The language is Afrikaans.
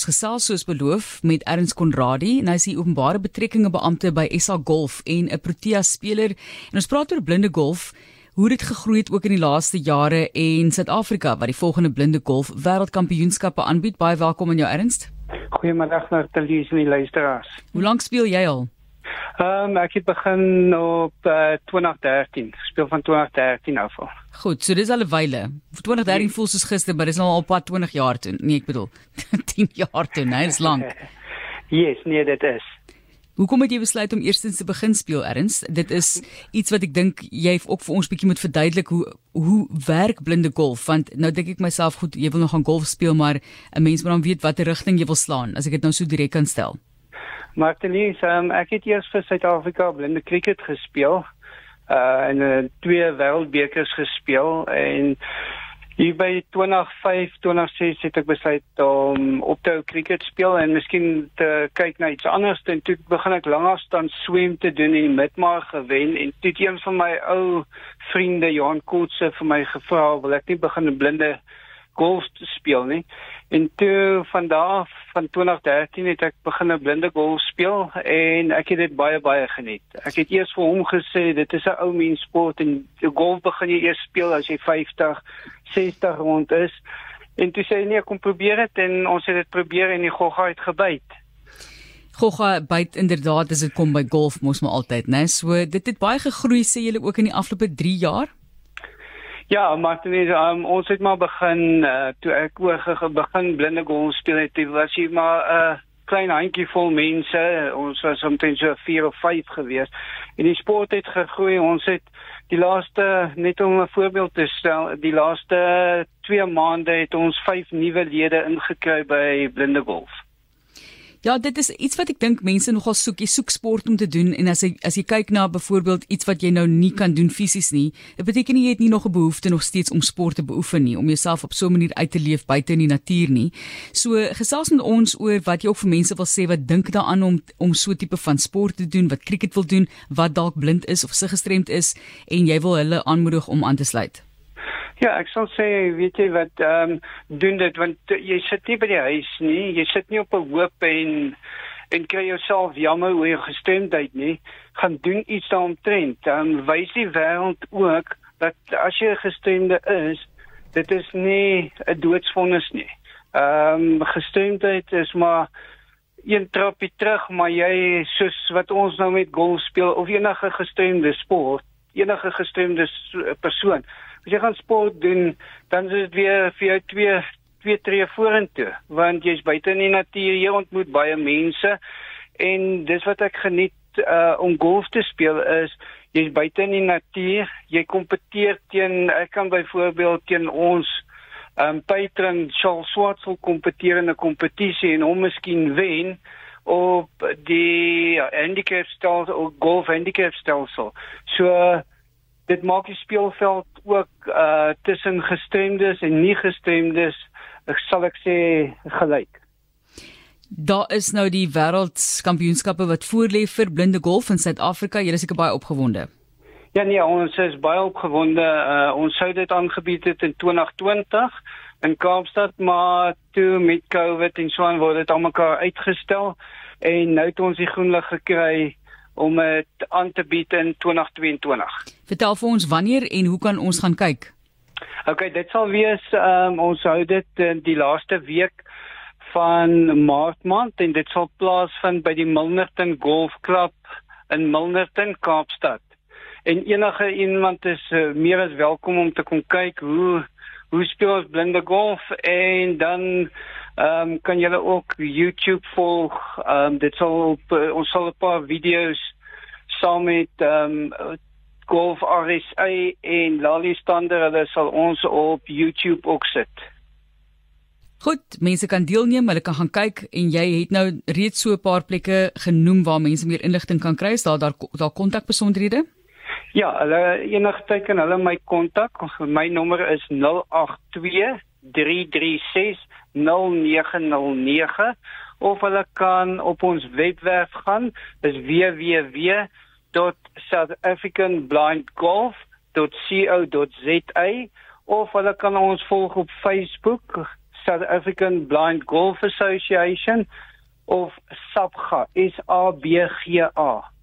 Ons gesels soos beloof met Ernst Konradi en hy is die openbare betrekkinge beampte by SA Golf en 'n Protea speler. En ons praat oor blinde golf, hoe dit gegroei het ook in die laaste jare en Suid-Afrika wat die volgende blinde golf wêreldkampioenskappe aanbied. Baie welkom aan jou Ernst. Goeiemôre aan die luisteraars. Hoe lank speel jy al? Ehm um, ek het begin op uh, 2013. Speel van 2013 af al. Goed, so dis al 'n wyle. 2013 nee. voel soos gister, maar dis nou al pad 20 jaar toe. Nee, ek bedoel 10 jaar toe, nee, dis lank. yes, nee, dit is. Hoekom het jy besluit om eerstens te begin speel erns? Dit is iets wat ek dink jy ook vir ons bietjie moet verduidelik hoe hoe werk blinde golf want nou dink ek myself goed jy wil nog gaan golf speel maar 'n mens moet dan weet watter rigting jy wil slaan as ek dit nou so direk kan stel. Martelies, um, ek het eers vir Suid-Afrika blinde cricket gespeel. Uh en uh, twee wêreldbekers gespeel en hier by 2005, 2006 het ek besluit om op te hou cricket speel en miskien te kyk na iets anders en toe begin ek langer staan swem te doen en midmar gewen en toe een van my ou vriende Johan Kootse vir my gevra wil ek nie begin blinde golf speel nie. En toe van daar van 2013 het ek begin 'n blinde golf speel en ek het dit baie baie geniet. Ek het eers vir hom gesê dit is 'n ou mens sport en golf begin jy eers speel as jy 50, 60 rond is. En toe sê hy nee, kom probeer dit en ons het dit probeer en die gogga het gebyt. Gogga byt inderdaad as dit kom by golf mos maar altyd, né? So dit het baie gegroei sê julle ook in die afgelope 3 jaar. Ja, Martinez, um, ons het maar begin uh, toe ek oor begin blinde golf speel het, was jy maar 'n uh, klein handjie vol mense. Ons was omtrent so 4 of 5 gewees. En die sport het gegroei. Ons het die laaste net om 'n voorbeeld te stel, die laaste 2 maande het ons 5 nuwe lede ingekry by blinde golf. Ja, dit is iets wat ek dink mense nogal soek. Jy soek sport om te doen en as jy as jy kyk na byvoorbeeld iets wat jy nou nie kan doen fisies nie, dit beteken nie jy het nie nog 'n behoefte nog steeds om sport te beoefen nie, om jouself op so 'n manier uit te leef buite in die natuur nie. So gesels met ons oor wat jy ook vir mense wil sê wat dink daaraan om om so tipe van sport te doen, wat cricket wil doen, wat dalk blind is of siggestremd is en jy wil hulle aanmoedig om aan te sluit. Ja, ek sal sê, weet jy wat, ehm um, doen dit want jy sit nie by die huis nie. Jy sit nie op 'n hoop en en kry jouself jammer oor jou gestemdheid nie. Gaan doen iets daaromtrent. Dan um, wys die wêreld ook dat as jy gestemde is, dit is nie 'n doodsvonnis nie. Ehm um, gestemdheid is maar een trappie terug, maar jy soos wat ons nou met golf speel of enige gestemde sport, enige gestemde persoon as jy gaan sport doen, dan is dit weer vir jou twee twee tree vorentoe, want jy's buite in die natuur, jy ontmoet baie mense en dis wat ek geniet uh om golf te speel is jy's buite in die natuur, jy kompeteer teen ek kan byvoorbeeld teen ons um patron Charles Swartsel kompeteer in 'n kompetisie en hom miskien wen op die handicap stelsel of golf handicap stelsel. So dit maak die speelveld ook uh tussen gestremdes en nie gestremdes, ek sal ek sê gelyk. Daar is nou die wêreldkampioenskappe wat voorlê vir blinde golf in Suid-Afrika. Jy is seker baie opgewonde. Ja nee, ons is baie opgewonde. Uh ons sou dit aangebied het in 2020 in Kaapstad, maar toe met COVID en so aan word dit almekaar uitgestel en nou het ons die groen lig gekry om dit aan te bied in 2022. Vertel vir ons wanneer en hoe kan ons gaan kyk? OK, dit sal wees um, ons hou dit in die laaste week van Maart maand en dit sal plaasvind by die Milnerton Golf Club in Milnerton, Kaapstad. En enige iemand is uh, meer as welkom om te kom kyk hoe hoe speel ons blinde golf en dan ehm um, kan julle ook YouTube volg. Ehm um, dit sal op uh, ons sal 'n paar video's saam met ehm um, Golf RSA en Lali Stander, hulle sal ons op YouTube ook sit. Goed, mense kan deelneem, hulle kan gaan kyk en jy het nou reeds so 'n paar plekke genoem waar mense meer inligting kan kry. Is daar daar daar kontakbesonderhede? Ja, hulle enige tyd kan hulle my kontak. My nommer is 082 336 0909 of hulle kan op ons webwerf gaan dis www.southafricanblindgolf.co.za of hulle kan ons volg op Facebook South African Blind Golf Association of SABGA, S A B G A.